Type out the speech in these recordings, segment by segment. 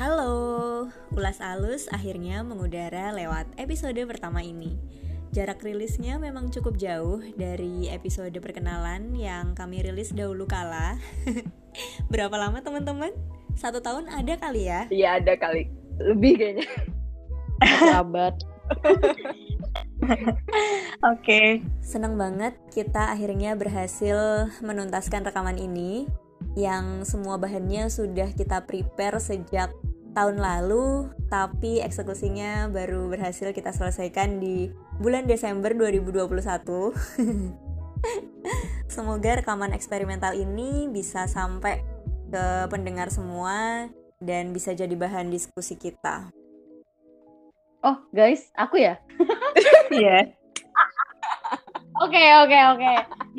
Halo, Ulas Alus akhirnya mengudara lewat episode pertama ini. Jarak rilisnya memang cukup jauh dari episode perkenalan yang kami rilis dahulu kala. Berapa lama teman-teman? Satu tahun ada kali ya? Iya ada kali, lebih kayaknya. Sahabat. Oke. Okay. Senang banget kita akhirnya berhasil menuntaskan rekaman ini yang semua bahannya sudah kita prepare sejak tahun lalu, tapi eksekusinya baru berhasil kita selesaikan di bulan Desember 2021. Semoga rekaman eksperimental ini bisa sampai ke pendengar semua dan bisa jadi bahan diskusi kita. Oh, guys, aku ya? Iya. yeah. Oke oke oke.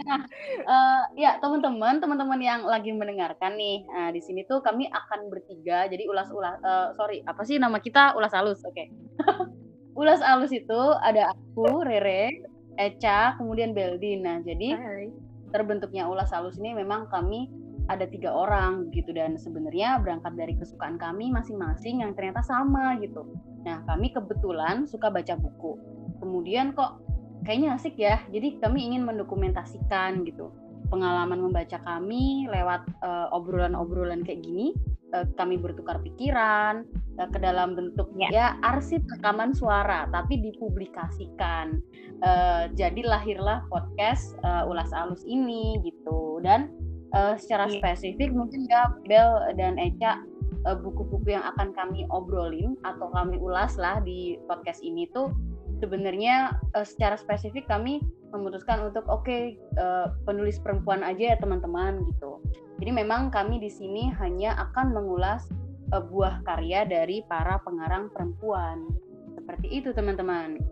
Nah uh, ya teman-teman teman-teman yang lagi mendengarkan nih, nah di sini tuh kami akan bertiga. Jadi ulas ulas uh, sorry apa sih nama kita ulas alus oke. Okay. ulas alus itu ada aku Rere, Eca, kemudian Beldin. Nah jadi Hai. terbentuknya ulas alus ini memang kami ada tiga orang gitu dan sebenarnya berangkat dari kesukaan kami masing-masing yang ternyata sama gitu. Nah kami kebetulan suka baca buku. Kemudian kok kayaknya asik ya. Jadi kami ingin mendokumentasikan gitu pengalaman membaca kami lewat uh, obrolan-obrolan kayak gini. Uh, kami bertukar pikiran uh, ke dalam bentuk ya. ya arsip rekaman suara, tapi dipublikasikan. Uh, jadi lahirlah podcast uh, ulas alus ini gitu. Dan uh, secara ya. spesifik mungkin ya Bel dan Eca buku-buku yang akan kami obrolin atau kami ulas lah di podcast ini tuh sebenarnya uh, secara spesifik kami memutuskan untuk oke okay, uh, eh, penulis perempuan aja ya teman-teman gitu. Jadi memang kami di sini hanya akan mengulas uh, buah karya dari para pengarang perempuan. Seperti itu teman-teman.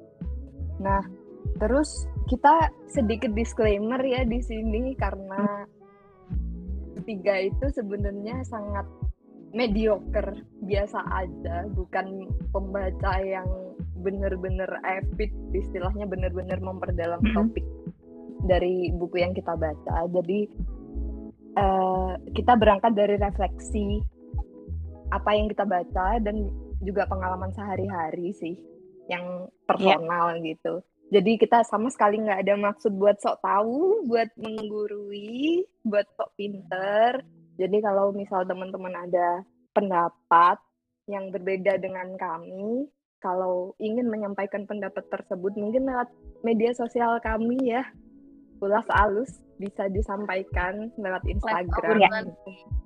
Nah, terus kita sedikit disclaimer ya di sini karena tiga itu sebenarnya sangat mediocre, biasa aja, bukan pembaca yang bener-bener epic istilahnya bener-bener memperdalam mm-hmm. topik dari buku yang kita baca jadi uh, kita berangkat dari refleksi apa yang kita baca dan juga pengalaman sehari-hari sih yang personal yeah. gitu jadi kita sama sekali nggak ada maksud buat sok tahu buat menggurui buat sok pinter jadi kalau misal teman-teman ada pendapat yang berbeda dengan kami kalau ingin menyampaikan pendapat tersebut mungkin lewat media sosial kami ya ulas alus bisa disampaikan lewat Instagram ya.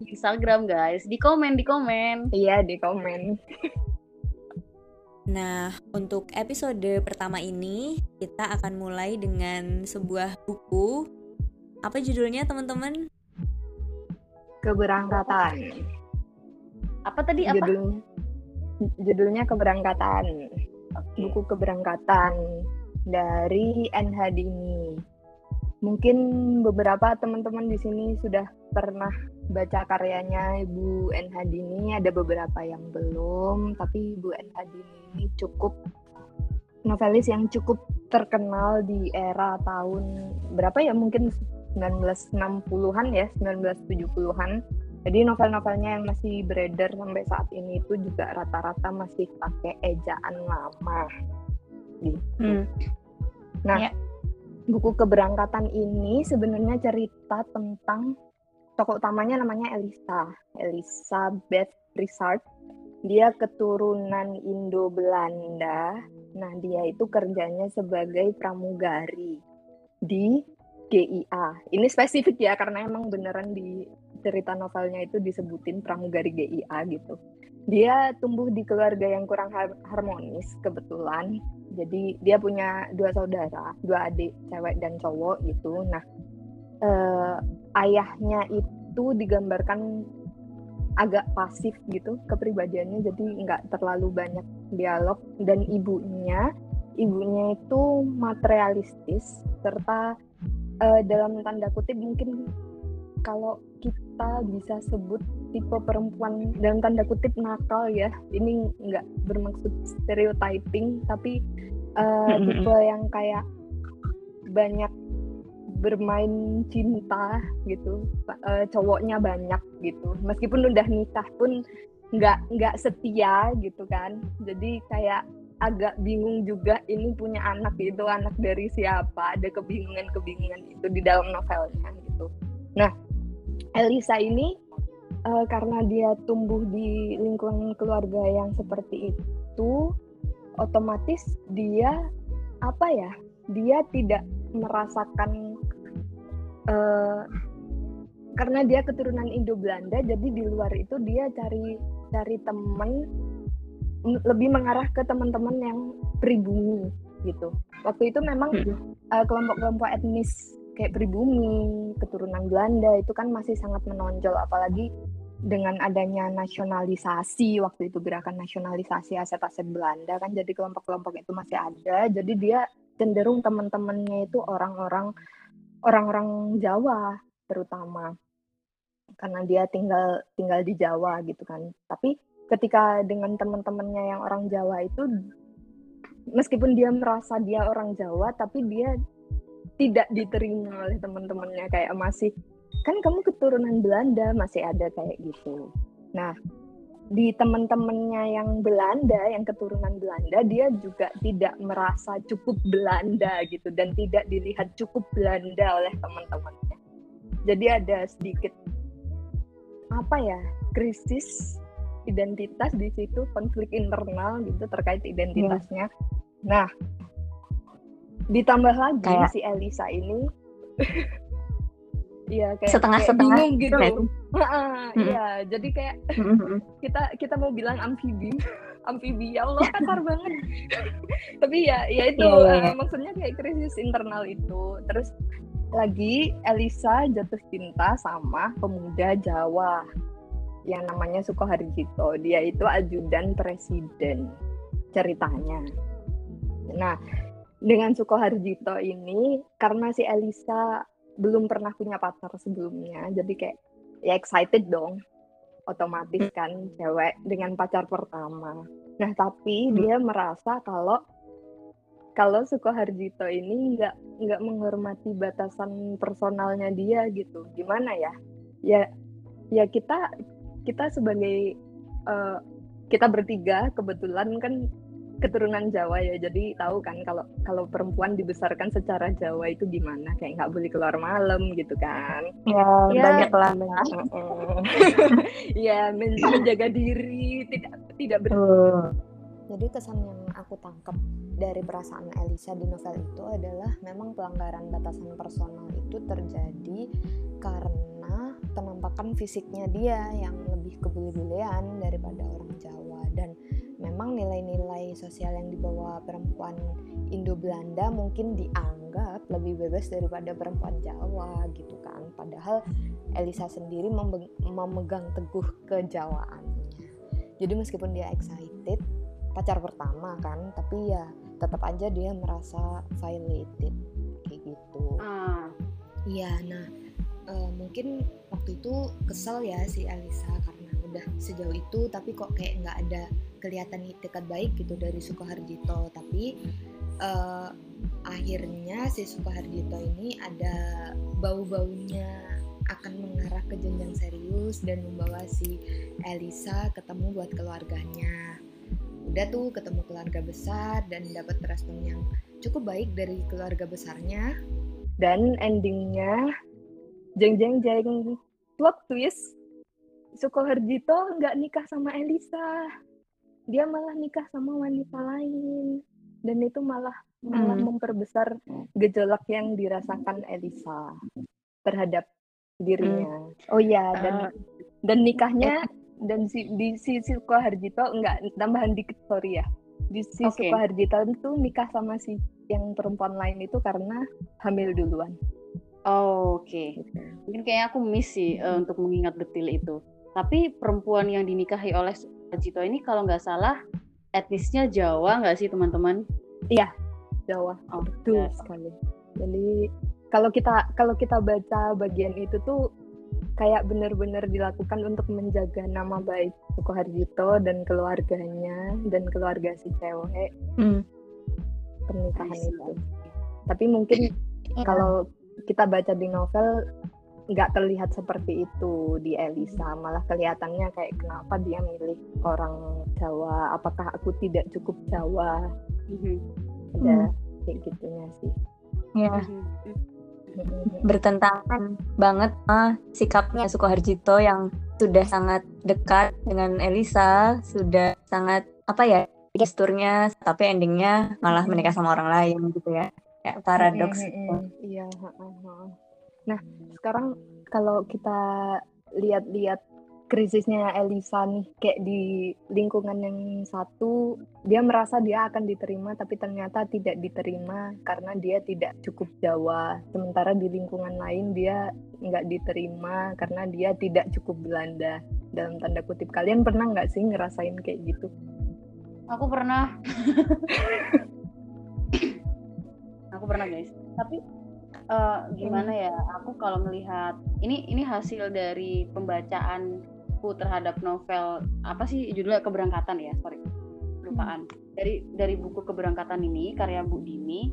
Instagram guys di komen di komen iya di komen Nah, untuk episode pertama ini kita akan mulai dengan sebuah buku. Apa judulnya, teman-teman? Keberangkatan. Apa tadi? Apa? Judulnya judulnya keberangkatan okay. buku keberangkatan dari NH Dini mungkin beberapa teman-teman di sini sudah pernah baca karyanya Ibu NH Dini ada beberapa yang belum tapi Ibu NH Dini ini cukup novelis yang cukup terkenal di era tahun berapa ya mungkin 1960-an ya 1970-an jadi novel-novelnya yang masih beredar sampai saat ini itu juga rata-rata masih pakai ejaan lama. Gitu. Hmm. Nah, ya. buku keberangkatan ini sebenarnya cerita tentang tokoh utamanya namanya Elisa, Elizabeth Richard. Dia keturunan Indo-Belanda. Nah, dia itu kerjanya sebagai pramugari di GIA. Ini spesifik ya karena emang beneran di cerita novelnya itu disebutin pramugari GIA gitu. Dia tumbuh di keluarga yang kurang harmonis kebetulan. Jadi dia punya dua saudara, dua adik cewek dan cowok gitu. Nah, eh, ayahnya itu digambarkan agak pasif gitu kepribadiannya jadi nggak terlalu banyak dialog dan ibunya ibunya itu materialistis serta uh, dalam tanda kutip mungkin kalau kita bisa sebut tipe perempuan dalam tanda kutip nakal ya ini nggak bermaksud stereotyping tapi uh, tipe yang kayak banyak bermain cinta gitu uh, cowoknya banyak gitu. Meskipun udah nikah pun nggak nggak setia gitu kan. Jadi kayak agak bingung juga ini punya anak itu anak dari siapa ada kebingungan kebingungan itu di dalam novelnya gitu. Nah Elisa ini uh, karena dia tumbuh di lingkungan keluarga yang seperti itu otomatis dia apa ya dia tidak merasakan uh, karena dia keturunan Indo Belanda jadi di luar itu dia cari cari teman lebih mengarah ke teman-teman yang pribumi gitu. Waktu itu memang uh, kelompok-kelompok etnis kayak pribumi, keturunan Belanda itu kan masih sangat menonjol apalagi dengan adanya nasionalisasi waktu itu gerakan nasionalisasi aset-aset Belanda kan jadi kelompok-kelompok itu masih ada jadi dia cenderung teman-temannya itu orang-orang orang-orang Jawa terutama karena dia tinggal tinggal di Jawa gitu kan. Tapi ketika dengan teman-temannya yang orang Jawa itu meskipun dia merasa dia orang Jawa tapi dia tidak diterima oleh teman-temannya kayak masih kan kamu keturunan Belanda masih ada kayak gitu. Nah, di teman-temannya yang Belanda, yang keturunan Belanda, dia juga tidak merasa cukup Belanda gitu dan tidak dilihat cukup Belanda oleh teman-temannya. Jadi ada sedikit apa ya krisis identitas di situ konflik internal gitu terkait identitasnya. Hmm. Nah, ditambah lagi kayak... si Elisa ini Iya kayak setengah-setengah bingung gitu. Iya, jadi kayak kita kita mau bilang amfibi, amfibi ya Allah kasar banget. Tapi ya ya itu yeah, yeah. Uh, maksudnya kayak krisis internal itu. Terus lagi Elisa jatuh cinta sama pemuda Jawa yang namanya Sukoharjito. Dia itu ajudan presiden ceritanya. Nah, dengan Sukoharjito ini karena si Elisa belum pernah punya pacar sebelumnya, jadi kayak ya excited dong. Otomatis kan cewek dengan pacar pertama. Nah, tapi dia merasa kalau kalau Sukoharjito ini nggak nggak menghormati batasan personalnya dia gitu gimana ya ya ya kita kita sebagai uh, kita bertiga kebetulan kan keturunan Jawa ya. Jadi tahu kan kalau kalau perempuan dibesarkan secara Jawa itu gimana? Kayak nggak boleh keluar malam gitu kan? Ya, ya. banyak lah ya menjaga diri tidak tidak ber jadi kesan yang aku tangkap dari perasaan Elisa di novel itu adalah memang pelanggaran batasan personal itu terjadi karena penampakan fisiknya dia yang lebih kebule-bulean daripada orang Jawa dan memang nilai-nilai sosial yang dibawa perempuan Indo-Belanda mungkin dianggap lebih bebas daripada perempuan Jawa gitu kan padahal Elisa sendiri memegang teguh kejawaannya jadi meskipun dia excited pacar pertama kan tapi ya tetap aja dia merasa violated kayak gitu ah. iya uh. nah uh, mungkin waktu itu kesel ya si Alisa karena udah sejauh itu tapi kok kayak nggak ada kelihatan dekat baik gitu dari Sukoharjito. Tapi uh, akhirnya si Sukoharjito ini ada bau-baunya akan mengarah ke jenjang serius dan membawa si Elisa ketemu buat keluarganya. Udah tuh ketemu keluarga besar dan dapat respon yang cukup baik dari keluarga besarnya. Dan endingnya jeng jeng jeng plot twist Sukoharjito nggak nikah sama Elisa dia malah nikah sama wanita lain dan itu malah malah hmm. memperbesar gejolak yang dirasakan Elisa terhadap dirinya. Hmm. Oh iya dan uh, dan nikahnya dan si di si Suko Harjito enggak tambahan dikit sorry ya di si okay. Suko Harjito itu nikah sama si yang perempuan lain itu karena hamil duluan. Oh, Oke, okay. mungkin kayaknya aku miss sih uh, untuk mengingat detail itu. Tapi perempuan yang dinikahi oleh Harjito ini kalau nggak salah etnisnya Jawa nggak sih teman-teman? Iya, Jawa. Oh, betul sekali. Jadi kalau kita kalau kita baca bagian itu tuh kayak benar-benar dilakukan untuk menjaga nama baik Sukoharjito dan keluarganya dan keluarga si cewek hmm. pernikahan itu. Tapi mungkin yeah. kalau kita baca di novel nggak terlihat seperti itu di Elisa. Malah kelihatannya kayak kenapa dia milih orang Jawa? Apakah aku tidak cukup Jawa? Mm-hmm. ada hmm. kayak gitunya sih. Ya. Bertentangan banget ah sikapnya Sukoharjito yang sudah sangat dekat dengan Elisa sudah sangat apa ya gesturnya tapi endingnya malah menikah sama orang lain gitu ya kayak paradoks iya nah sekarang kalau kita lihat-lihat krisisnya Elisa nih kayak di lingkungan yang satu dia merasa dia akan diterima tapi ternyata tidak diterima karena dia tidak cukup Jawa sementara di lingkungan lain dia nggak diterima karena dia tidak cukup Belanda. Dalam tanda kutip kalian pernah nggak sih ngerasain kayak gitu? Aku pernah aku pernah guys. Tapi uh, gimana ya aku kalau melihat ini ini hasil dari pembacaanku terhadap novel apa sih judulnya keberangkatan ya sorry lupaan dari dari buku keberangkatan ini karya Bu Dini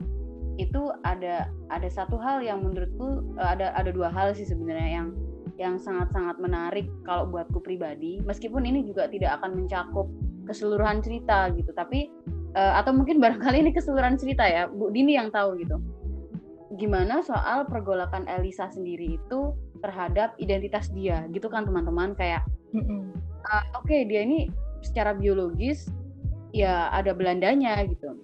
itu ada ada satu hal yang menurutku uh, ada ada dua hal sih sebenarnya yang yang sangat-sangat menarik kalau buatku pribadi. Meskipun ini juga tidak akan mencakup keseluruhan cerita gitu tapi uh, atau mungkin barangkali ini keseluruhan cerita ya Bu Dini yang tahu gitu. Gimana soal pergolakan Elisa sendiri itu terhadap identitas dia? Gitu kan teman-teman kayak uh, oke okay, dia ini secara biologis ya ada Belandanya gitu.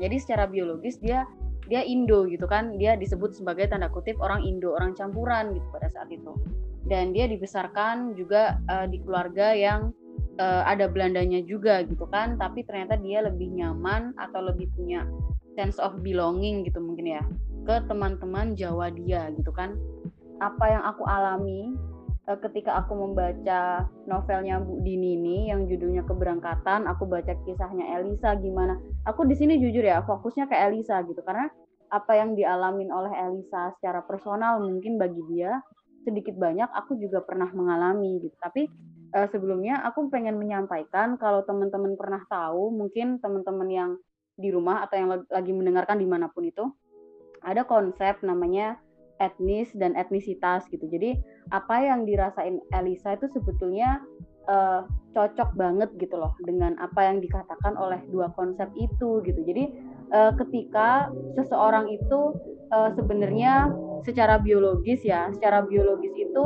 Jadi secara biologis dia dia Indo gitu kan. Dia disebut sebagai tanda kutip orang Indo orang campuran gitu pada saat itu. Dan dia dibesarkan juga uh, di keluarga yang uh, ada Belandanya juga gitu kan tapi ternyata dia lebih nyaman atau lebih punya sense of belonging gitu mungkin ya ke teman-teman Jawa dia gitu kan. Apa yang aku alami uh, ketika aku membaca novelnya Bu Dini ini yang judulnya keberangkatan aku baca kisahnya Elisa gimana. Aku di sini jujur ya fokusnya ke Elisa gitu karena apa yang dialamin oleh Elisa secara personal mungkin bagi dia sedikit banyak aku juga pernah mengalami gitu. Tapi uh, sebelumnya aku pengen menyampaikan kalau teman-teman pernah tahu mungkin teman-teman yang di rumah atau yang lagi mendengarkan di mana pun itu ada konsep namanya etnis dan etnisitas gitu. Jadi apa yang dirasain Elisa itu sebetulnya uh, cocok banget gitu loh dengan apa yang dikatakan oleh dua konsep itu gitu. Jadi uh, ketika seseorang itu uh, sebenarnya secara biologis ya, secara biologis itu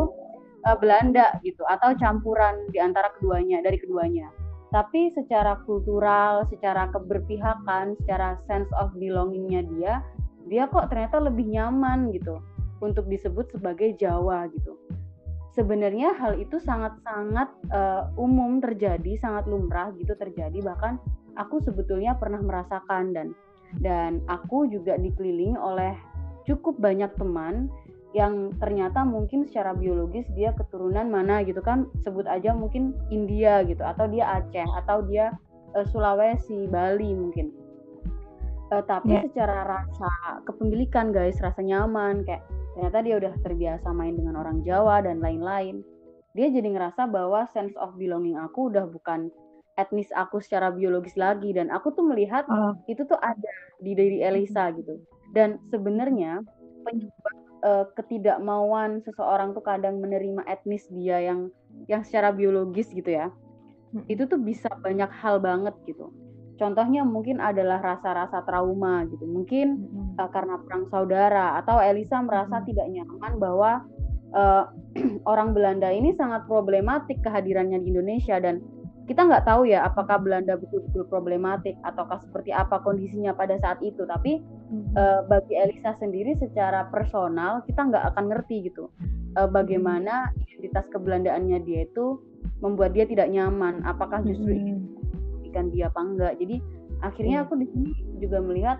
uh, Belanda gitu atau campuran di antara keduanya dari keduanya. Tapi secara kultural, secara keberpihakan, secara sense of belongingnya dia dia kok ternyata lebih nyaman gitu untuk disebut sebagai Jawa gitu. Sebenarnya hal itu sangat-sangat uh, umum terjadi, sangat lumrah gitu terjadi bahkan aku sebetulnya pernah merasakan dan dan aku juga dikelilingi oleh cukup banyak teman yang ternyata mungkin secara biologis dia keturunan mana gitu kan sebut aja mungkin India gitu atau dia Aceh atau dia uh, Sulawesi Bali mungkin uh, tapi yeah. secara rasa kepemilikan guys rasa nyaman kayak ternyata dia udah terbiasa main dengan orang Jawa dan lain-lain dia jadi ngerasa bahwa sense of belonging aku udah bukan etnis aku secara biologis lagi dan aku tuh melihat uh. itu tuh ada di diri Elisa gitu dan sebenarnya penyebab uh, ketidakmauan seseorang tuh kadang menerima etnis dia yang yang secara biologis gitu ya hmm. itu tuh bisa banyak hal banget gitu Contohnya mungkin adalah rasa-rasa trauma gitu. Mungkin hmm. uh, karena perang saudara atau Elisa merasa hmm. tidak nyaman bahwa uh, orang Belanda ini sangat problematik kehadirannya di Indonesia dan kita nggak tahu ya apakah Belanda betul-betul problematik ataukah seperti apa kondisinya pada saat itu. Tapi hmm. uh, bagi Elisa sendiri secara personal kita nggak akan ngerti gitu uh, bagaimana identitas kebelandaannya dia itu membuat dia tidak nyaman. Apakah justru hmm merugikan dia apa enggak jadi akhirnya hmm. aku di sini juga melihat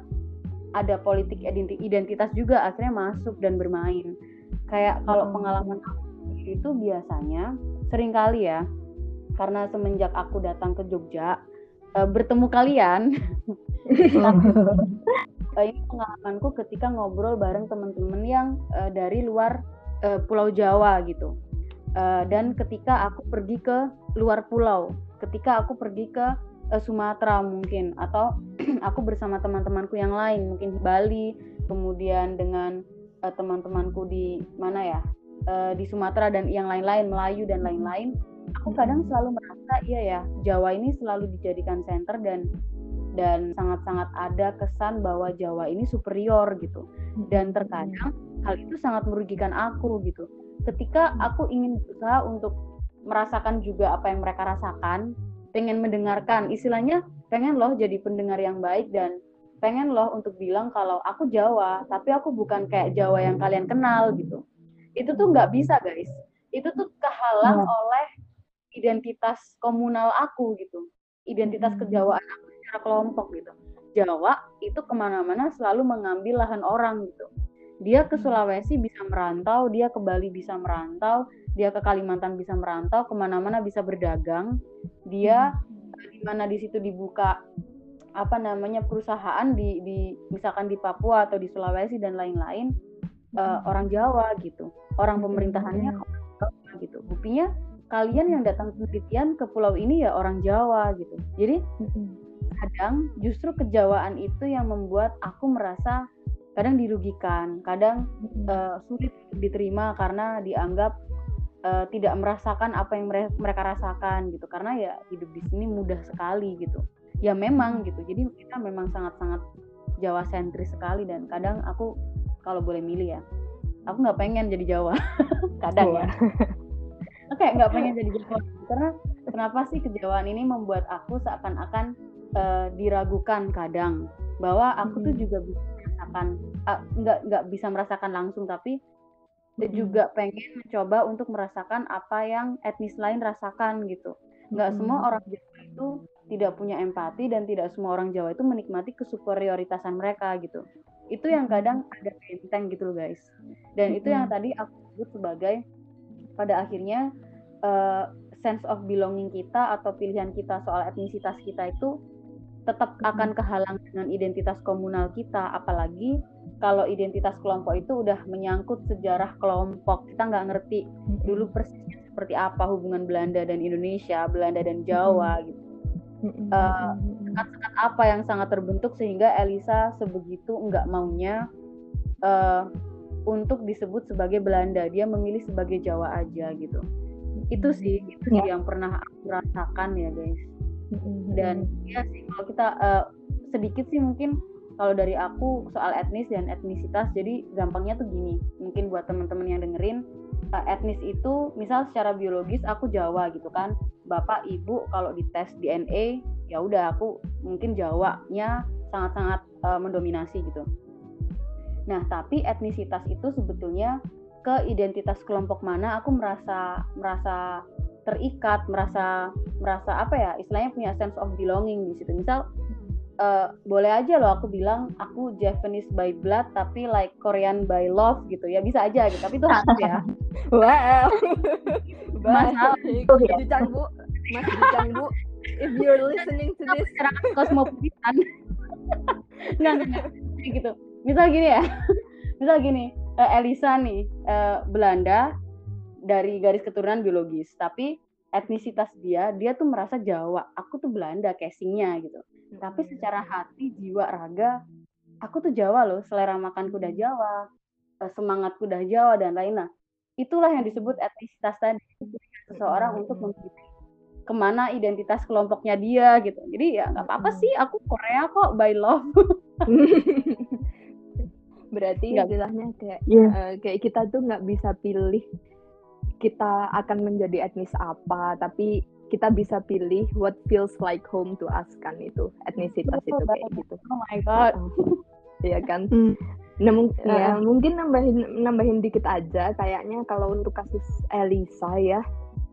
ada politik identitas juga akhirnya masuk dan bermain kayak kalau hmm. pengalaman aku itu biasanya sering kali ya karena semenjak aku datang ke Jogja uh, bertemu kalian. Uh, ini pengalamanku ketika ngobrol bareng teman-teman yang uh, dari luar uh, Pulau Jawa gitu. Uh, dan ketika aku pergi ke luar pulau ketika aku pergi ke uh, Sumatera mungkin atau aku bersama teman-temanku yang lain mungkin di Bali kemudian dengan uh, teman-temanku di mana ya? Uh, di Sumatera dan yang lain-lain Melayu dan lain-lain aku kadang selalu merasa iya ya Jawa ini selalu dijadikan center dan dan sangat-sangat ada kesan bahwa Jawa ini superior gitu. Dan terkadang hal itu sangat merugikan aku gitu. Ketika aku ingin berusaha untuk merasakan juga apa yang mereka rasakan pengen mendengarkan istilahnya pengen loh jadi pendengar yang baik dan pengen loh untuk bilang kalau aku Jawa tapi aku bukan kayak Jawa yang kalian kenal gitu. Itu tuh nggak bisa guys. Itu tuh kehalang hmm. oleh identitas komunal aku gitu. Identitas hmm. kejawaan aku secara kelompok gitu. Jawa itu ke mana-mana selalu mengambil lahan orang gitu. Dia ke hmm. Sulawesi bisa merantau dia ke Bali bisa merantau dia ke Kalimantan bisa merantau ke mana-mana bisa berdagang. Dia hmm. di mana di situ dibuka apa namanya perusahaan di, di misalkan di Papua atau di Sulawesi dan lain-lain uh, orang Jawa gitu. Orang pemerintahannya gitu. Buktinya kalian yang datang penelitian ke pulau ini ya orang Jawa gitu jadi kadang justru kejawaan itu yang membuat aku merasa kadang dirugikan, kadang uh, sulit diterima karena dianggap uh, tidak merasakan apa yang mereka rasakan gitu. Karena ya hidup di sini mudah sekali gitu. Ya memang gitu. Jadi kita memang sangat-sangat Jawa sentris sekali dan kadang aku kalau boleh milih ya, aku nggak pengen jadi Jawa. kadang ya. Oke, nggak pengen jadi Jawa karena kenapa sih kejawaan ini membuat aku seakan-akan uh, diragukan kadang? Bahwa aku hmm. tuh juga bisa merasakan uh, nggak nggak bisa merasakan langsung tapi hmm. juga pengen mencoba untuk merasakan apa yang etnis lain rasakan gitu. Nggak hmm. semua orang Jawa itu tidak punya empati dan tidak semua orang Jawa itu menikmati kesuperioritasan mereka gitu. Itu yang kadang ada benteng gitu loh guys. Dan itu yang tadi aku sebut sebagai pada akhirnya uh, sense of belonging kita atau pilihan kita soal etnisitas kita itu tetap akan kehalang dengan identitas komunal kita. Apalagi kalau identitas kelompok itu udah menyangkut sejarah kelompok. Kita nggak ngerti dulu persisnya seperti apa hubungan Belanda dan Indonesia Belanda dan Jawa gitu. Uh, sekat-sekat apa yang sangat terbentuk sehingga Elisa sebegitu nggak maunya uh, untuk disebut sebagai Belanda. Dia memilih sebagai Jawa aja gitu itu sih itu sih ya. yang pernah aku rasakan ya guys. Dan ya sih kalau kita uh, sedikit sih mungkin kalau dari aku soal etnis dan etnisitas jadi gampangnya tuh gini. Mungkin buat teman-teman yang dengerin uh, etnis itu misal secara biologis aku Jawa gitu kan. Bapak ibu kalau dites DNA ya udah aku mungkin Jawanya sangat-sangat uh, mendominasi gitu. Nah tapi etnisitas itu sebetulnya ke identitas kelompok mana aku merasa merasa terikat merasa merasa apa ya istilahnya punya sense of belonging di situ. Misal uh, boleh aja loh aku bilang aku Japanese by blood tapi like Korean by love gitu ya. Bisa aja gitu tapi itu hak ya. Wow. Masalah itu ya bu. Mas bu. If you're listening to this. Kosmopolitan. Nggak nggak gitu. Misal gini ya. Misal gini uh, Elisa nih uh, Belanda dari garis keturunan biologis, tapi etnisitas dia, dia tuh merasa Jawa. Aku tuh Belanda casingnya gitu. Hmm. Tapi secara hati, jiwa, raga, aku tuh Jawa loh. Selera makan kuda Jawa, eh, semangat kuda Jawa dan lain-lain. Itulah yang disebut etnisitas tadi. Seseorang hmm. untuk memilih ke mana identitas kelompoknya dia gitu. Jadi ya nggak apa-apa hmm. sih, aku Korea kok by love. Berarti istilahnya kayak yeah. uh, kayak kita tuh nggak bisa pilih kita akan menjadi etnis apa, tapi kita bisa pilih what feels like home to us kan itu etnisitas itu kayak gitu. Oh my god. Iya kan. Mm. Nah, mung yeah. uh, mungkin nambahin nambahin dikit aja kayaknya kalau untuk kasus Elisa ya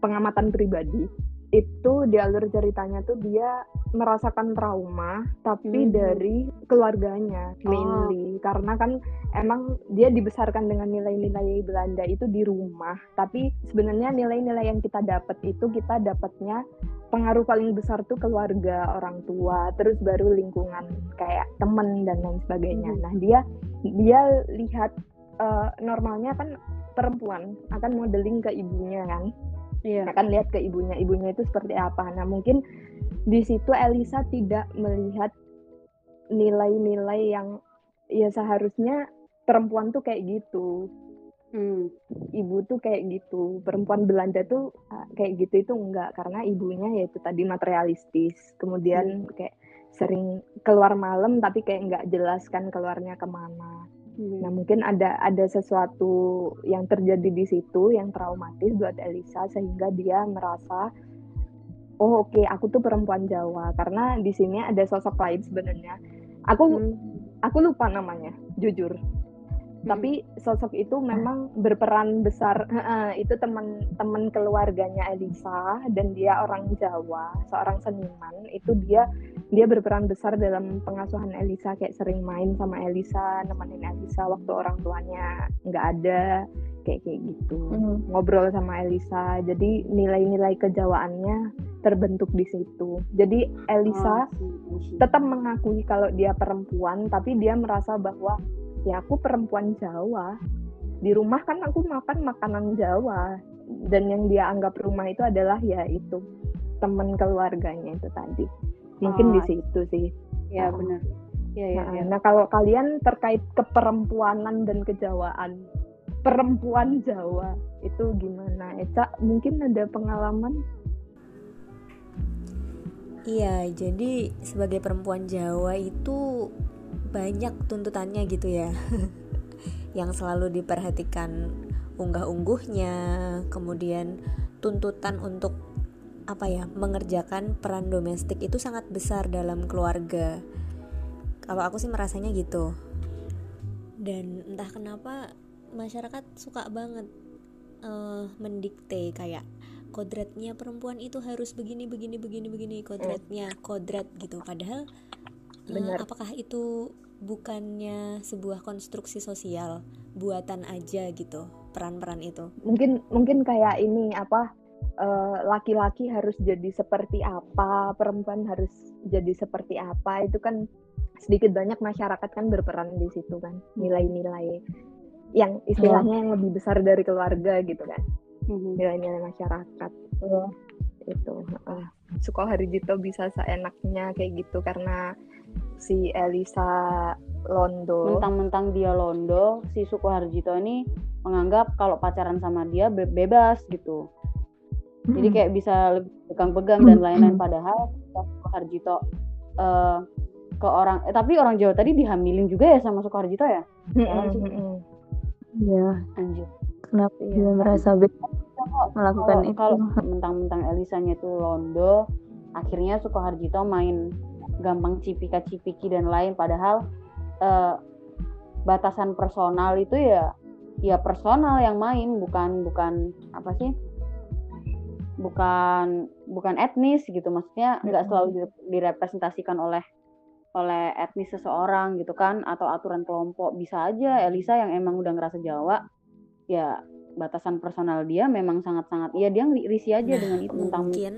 pengamatan pribadi itu di alur ceritanya tuh dia merasakan trauma tapi hmm. dari keluarganya oh. mainly oh. karena kan emang dia dibesarkan dengan nilai-nilai Belanda itu di rumah tapi sebenarnya nilai-nilai yang kita dapat itu kita dapatnya pengaruh paling besar tuh keluarga orang tua terus baru lingkungan kayak temen dan lain sebagainya hmm. nah dia dia lihat uh, normalnya kan perempuan akan modeling ke ibunya kan Iya. Akan lihat ke ibunya, ibunya itu seperti apa. Nah mungkin di situ Elisa tidak melihat nilai-nilai yang ya seharusnya perempuan tuh kayak gitu. hmm. ibu tuh kayak gitu perempuan Belanda tuh kayak gitu itu enggak karena ibunya yaitu tadi materialistis kemudian hmm. kayak sering keluar malam tapi kayak nggak jelas kan keluarnya ke mana hmm. nah mungkin ada ada sesuatu yang terjadi di situ yang traumatis buat Elisa sehingga dia merasa oh oke okay, aku tuh perempuan Jawa karena di sini ada sosok lain sebenarnya aku hmm. aku lupa namanya jujur tapi hmm. sosok itu memang berperan besar. Uh, itu teman-teman keluarganya Elisa dan dia orang Jawa seorang seniman. Itu dia dia berperan besar dalam pengasuhan Elisa kayak sering main sama Elisa nemenin Elisa waktu orang tuanya nggak ada kayak kayak gitu. Hmm. ngobrol sama Elisa. Jadi nilai-nilai kejawaannya terbentuk di situ. Jadi Elisa oh, tetap mengakui kalau dia perempuan tapi dia merasa bahwa ya aku perempuan Jawa. Di rumah kan aku makan makanan Jawa. Dan yang dia anggap rumah itu adalah ya itu teman keluarganya itu tadi. Mungkin oh, di situ sih. Ya nah. benar. Ya, ya, nah, ya. nah kalau kalian terkait keperempuanan dan kejawaan perempuan Jawa itu gimana? Eca mungkin ada pengalaman? Iya, jadi sebagai perempuan Jawa itu banyak tuntutannya gitu ya. Yang selalu diperhatikan unggah-ungguhnya kemudian tuntutan untuk apa ya mengerjakan peran domestik itu sangat besar dalam keluarga. Kalau aku sih merasanya gitu. Dan entah kenapa masyarakat suka banget uh, mendikte kayak kodratnya perempuan itu harus begini begini begini begini kodratnya kodrat gitu. Padahal Benar. Uh, apakah itu bukannya sebuah konstruksi sosial buatan aja gitu peran-peran itu? Mungkin mungkin kayak ini apa eh, laki-laki uh, harus jadi seperti apa, perempuan harus jadi seperti apa itu kan sedikit banyak masyarakat kan berperan di situ kan nilai-nilai yang istilahnya yang lebih besar dari keluarga gitu kan mm-hmm. nilai-nilai masyarakat oh. itu uh, Suko Harijito bisa seenaknya kayak gitu karena si Elisa Londo mentang-mentang dia Londo si Sukoharjito ini menganggap kalau pacaran sama dia be bebas gitu hmm. jadi kayak bisa lebih pegang-pegang dan lain-lain padahal Sukoharjito uh, ke orang eh, tapi orang Jawa tadi dihamilin juga ya sama Sukoharjito ya Iya. Anjir. Kenapa iya. dia merasa bebas melakukan itu? Kalau mentang-mentang Elisanya itu Londo, akhirnya Sukoharjito main gampang cipika-cipiki dan lain padahal uh, batasan personal itu ya ya personal yang main bukan bukan apa sih? Bukan bukan etnis gitu maksudnya nggak selalu direpresentasikan oleh oleh etnis seseorang gitu kan atau aturan kelompok. Bisa aja Elisa yang emang udah ngerasa Jawa ya batasan personal dia memang sangat-sangat iya dia risih aja nah, dengan itu mungkin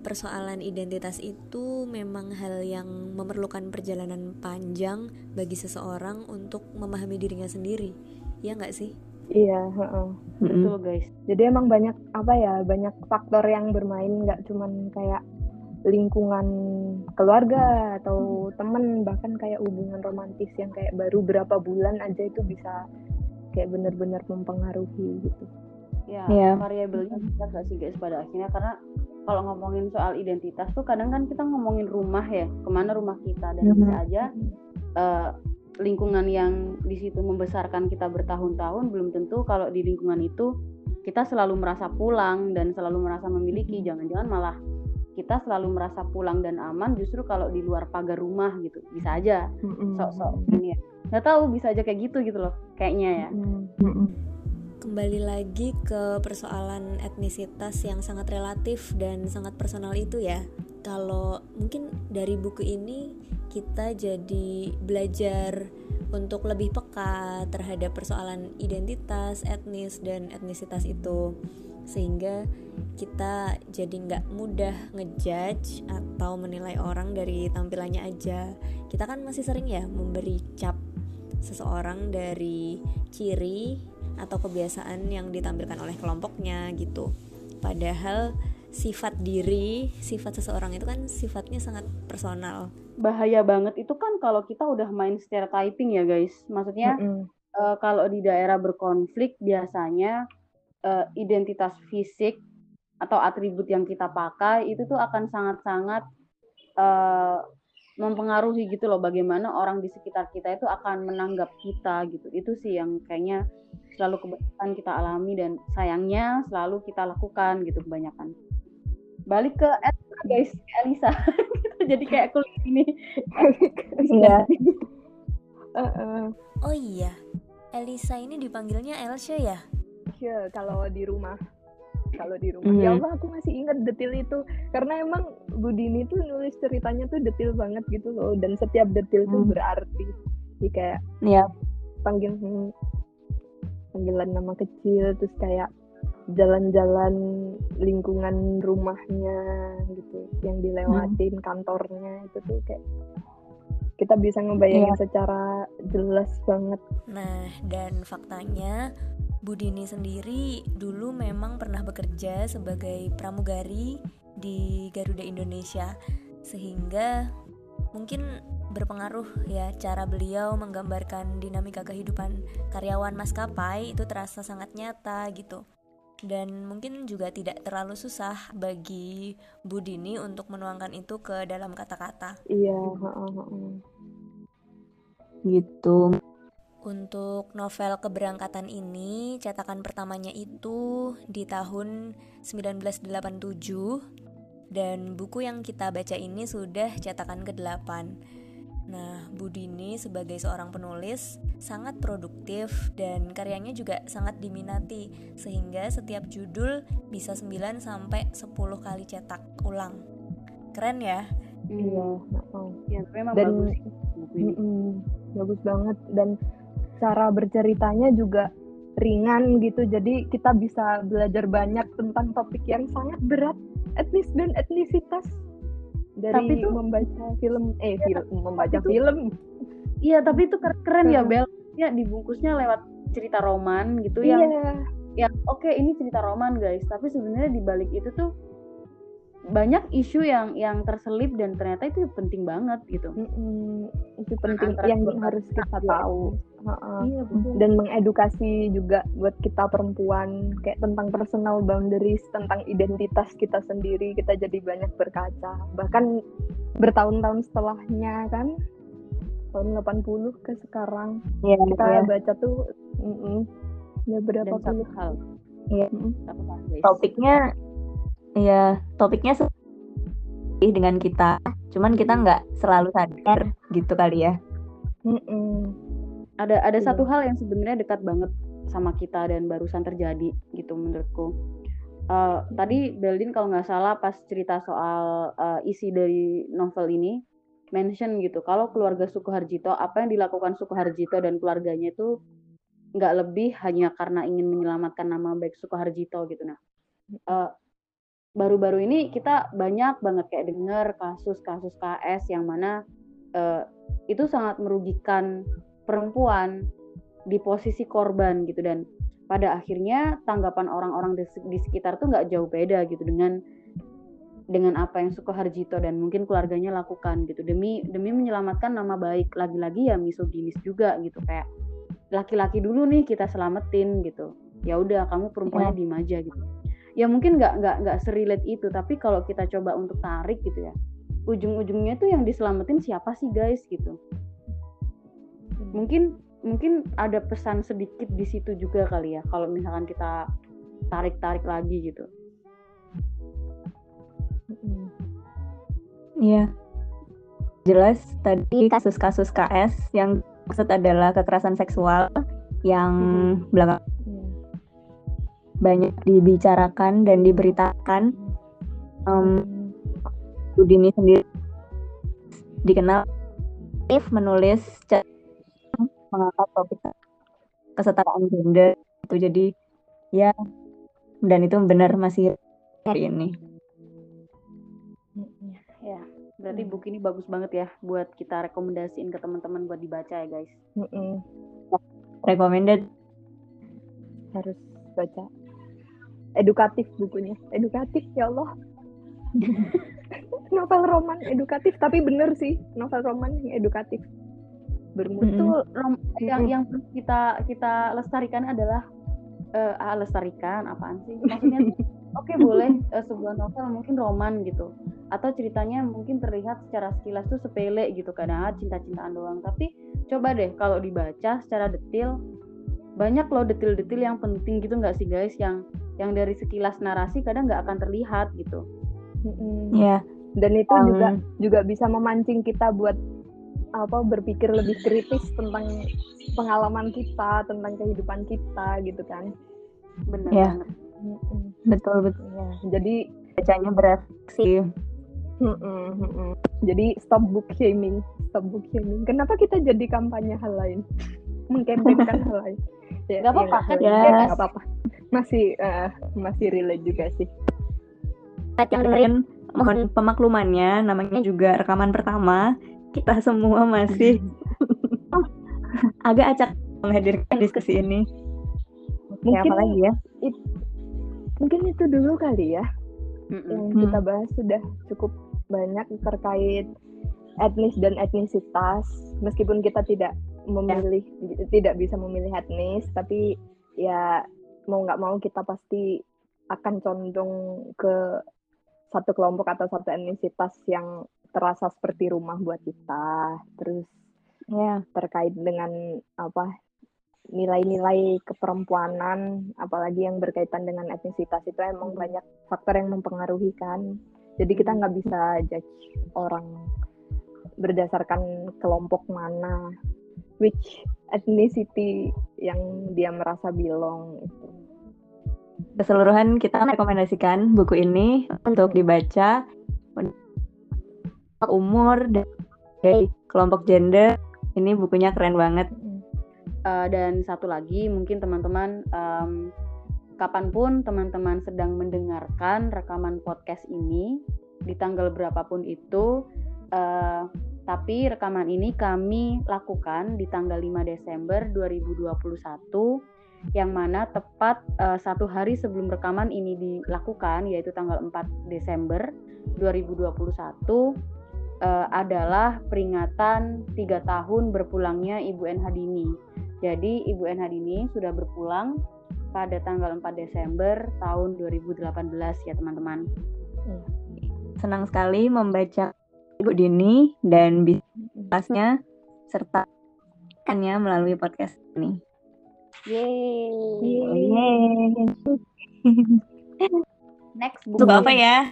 persoalan identitas itu memang hal yang memerlukan perjalanan panjang bagi seseorang untuk memahami dirinya sendiri. Ya nggak sih? Iya uh-uh. betul guys. Jadi emang banyak apa ya banyak faktor yang bermain nggak cuman kayak lingkungan keluarga atau temen bahkan kayak hubungan romantis yang kayak baru berapa bulan aja itu bisa kayak benar-benar mempengaruhi gitu. Ya yeah. variabelnya bisa gak sih guys pada akhirnya? Karena kalau ngomongin soal identitas tuh kadang kan kita ngomongin rumah ya ke mana rumah kita dan bisa aja uh, lingkungan yang di situ membesarkan kita bertahun-tahun belum tentu kalau di lingkungan itu kita selalu merasa pulang dan selalu merasa memiliki. Jangan-jangan malah kita selalu merasa pulang dan aman justru kalau di luar pagar rumah gitu. Bisa aja. Sok-sok ini ya. Nggak tahu bisa aja kayak gitu gitu loh kayaknya ya kembali lagi ke persoalan etnisitas yang sangat relatif dan sangat personal itu ya. Kalau mungkin dari buku ini kita jadi belajar untuk lebih peka terhadap persoalan identitas, etnis dan etnisitas itu sehingga kita jadi nggak mudah ngejudge atau menilai orang dari tampilannya aja. Kita kan masih sering ya memberi cap seseorang dari ciri atau kebiasaan yang ditampilkan oleh kelompoknya gitu. Padahal sifat diri, sifat seseorang itu kan sifatnya sangat personal. Bahaya banget itu kan kalau kita udah main stereotyping ya guys. Maksudnya mm -hmm. uh, kalau di daerah berkonflik biasanya uh, identitas fisik atau atribut yang kita pakai itu tuh akan sangat-sangat uh, mempengaruhi gitu loh bagaimana orang di sekitar kita itu akan menanggap kita gitu. Itu sih yang kayaknya selalu kebanyakan kita alami dan sayangnya selalu kita lakukan gitu kebanyakan. Balik ke Elisa guys. Elisa. Jadi kayak kulit ini. Iya. Oh iya Elisa ini dipanggilnya Elsa ya? Iya kalau di rumah kalau di rumah mm. ya Allah aku masih ingat detail itu karena emang Budini tuh nulis ceritanya tuh detail banget gitu loh dan setiap detail mm. tuh hmm. berarti jadi kayak yeah. panggil panggilan nama kecil terus kayak jalan-jalan lingkungan rumahnya gitu yang dilewatin hmm. kantornya itu tuh kayak kita bisa ngebayangin yeah. secara jelas banget. Nah, dan faktanya Budini sendiri dulu memang pernah bekerja sebagai pramugari di Garuda Indonesia sehingga mungkin berpengaruh ya cara beliau menggambarkan dinamika kehidupan karyawan maskapai itu terasa sangat nyata gitu dan mungkin juga tidak terlalu susah bagi Budini untuk menuangkan itu ke dalam kata-kata. Iya, gitu. Untuk novel keberangkatan ini, cetakan pertamanya itu di tahun 1987 dan buku yang kita baca ini sudah cetakan ke-8. Nah, Budini sebagai seorang penulis sangat produktif dan karyanya juga sangat diminati sehingga setiap judul bisa 9 sampai 10 kali cetak ulang. Keren ya? Iya, oh. ya memang dan, bagus. Mm -mm, bagus banget dan cara berceritanya juga ringan gitu. Jadi kita bisa belajar banyak tentang topik yang sangat berat, etnis dan etnisitas dari tapi tuh, membaca film. Eh ya, film membaca itu, film. Iya tapi itu keren ya Bel. Ya dibungkusnya lewat cerita roman gitu yang iya. ya oke okay, ini cerita roman guys. Tapi sebenarnya di balik itu tuh banyak isu yang yang terselip dan ternyata itu penting banget gitu mm -hmm. itu penting yang harus kita tahu Iya, Dan mengedukasi juga buat kita perempuan kayak tentang personal boundaries, tentang identitas kita sendiri, kita jadi banyak berkaca. Bahkan bertahun-tahun setelahnya kan tahun 80 ke sekarang ya, kita ya. baca tuh mm -mm, ya berapa puluh hal. Iya. Mm -mm. Topiknya ya topiknya dengan kita, cuman kita nggak selalu sadar gitu kali ya. Mm -mm ada ada hmm. satu hal yang sebenarnya dekat banget sama kita dan barusan terjadi gitu menurutku. Uh, tadi Beldin kalau nggak salah pas cerita soal uh, isi dari novel ini mention gitu kalau keluarga Sukoharjito apa yang dilakukan Sukoharjito dan keluarganya itu nggak lebih hanya karena ingin menyelamatkan nama baik Sukoharjito gitu nah. Uh, baru-baru ini kita banyak banget kayak dengar kasus-kasus KS yang mana uh, itu sangat merugikan perempuan di posisi korban gitu. Dan pada akhirnya tanggapan orang-orang di, di sekitar tuh nggak jauh beda gitu dengan dengan apa yang Sukoharjito dan mungkin keluarganya lakukan gitu. Demi demi menyelamatkan nama baik lagi-lagi ya misoginis juga gitu. Kayak laki-laki dulu nih kita selamatin gitu. Ya udah kamu perempuannya ya. diem aja gitu ya mungkin nggak nggak nggak serilet itu tapi kalau kita coba untuk tarik gitu ya ujung-ujungnya tuh yang diselamatin siapa sih guys gitu mungkin mungkin ada pesan sedikit di situ juga kali ya kalau misalkan kita tarik-tarik lagi gitu. Iya. Jelas tadi kasus-kasus KS yang maksud adalah kekerasan seksual yang hmm. belakang. Banyak dibicarakan dan diberitakan. Um, Udini sendiri dikenal menulis mengangkat topik kesetaraan gender itu jadi ya dan itu benar masih hari ini. Ya berarti buku ini bagus banget ya buat kita rekomendasiin ke teman-teman buat dibaca ya guys. Recommended. Harus baca edukatif bukunya. Edukatif ya Allah. Novel roman edukatif tapi bener sih. Novel roman yang edukatif. Bermutu Itu rom- yang yang kita kita lestarikan adalah eh ah, lestarikan apaan sih? Maksudnya oke boleh eh, sebuah novel mungkin roman gitu. Atau ceritanya mungkin terlihat secara sekilas tuh sepele gitu. Kadang ah, cinta-cintaan doang. Tapi coba deh kalau dibaca secara detail banyak loh detail-detail yang penting gitu nggak sih guys? Yang yang dari sekilas narasi kadang nggak akan terlihat gitu Mm-mm. Ya, dan itu Um, juga juga bisa memancing kita buat apa berpikir lebih kritis tentang pengalaman kita tentang kehidupan kita gitu kan bener Ya. banget Mm-mm. betul betul. Ya, jadi Bacanya berefleksi. mm-mm, mm-mm. jadi stop book shaming stop book shaming kenapa kita jadi kampanye hal lain mengkampanyekan hal lain ya, Nggak apa-apa, ya, kan? ya, Yes. nggak apa-apa. Masih eh, masih relate juga sih. Yang dengerin mohon pemaklumannya namanya juga rekaman pertama. Kita semua masih agak acak menghadirkan diskusi ini. Ya mungkin apalagi ya? mungkin itu dulu kali ya. Mm-mm. yang Hmm. kita bahas sudah cukup banyak terkait etnis dan etnisitas. Meskipun kita tidak memilih tidak bisa memilih etnis tapi ya mau nggak mau kita pasti akan condong ke satu kelompok atau satu etnisitas yang terasa seperti rumah buat kita. Terus ya. terkait dengan apa nilai-nilai keperempuanan apalagi yang berkaitan dengan etnisitas itu emang banyak faktor yang mempengaruhi kan? Jadi kita nggak bisa judge orang berdasarkan kelompok mana which ethnicity yang dia merasa belong itu. Keseluruhan kita merekomendasikan buku ini untuk dibaca umur dan dari kelompok gender. Ini bukunya keren banget. Eh, dan satu lagi mungkin teman-teman em, kapan pun teman-teman sedang mendengarkan rekaman podcast ini di tanggal berapapun itu eh, tapi rekaman ini kami lakukan di tanggal 5 Desember 2021 yang mana tepat eh, satu hari sebelum rekaman ini dilakukan yaitu tanggal 4 Desember 2021 eh, adalah peringatan tiga tahun berpulangnya Ibu N Hadini. Jadi Ibu N Hadini sudah berpulang pada tanggal 4 Desember tahun 2018 ya teman-teman. senang sekali membaca Ibu Dini dan bisnisnya serta hanya melalui podcast ini. Yeay. Yeay. Next buku. Apa ya?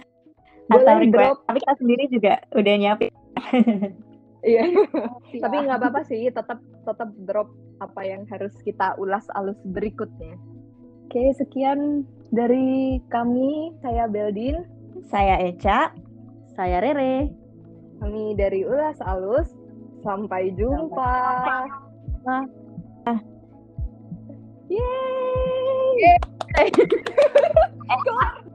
Atau request. drop. Tapi kita sendiri juga udah nyiapin. iya Ya. tapi nggak apa-apa sih tetap tetap drop apa yang harus kita ulas alus berikutnya oke sekian dari kami saya Beldin Saya Eca. Saya Rere. Kami dari ulas alus sampai jumpa jumpa. Yeay!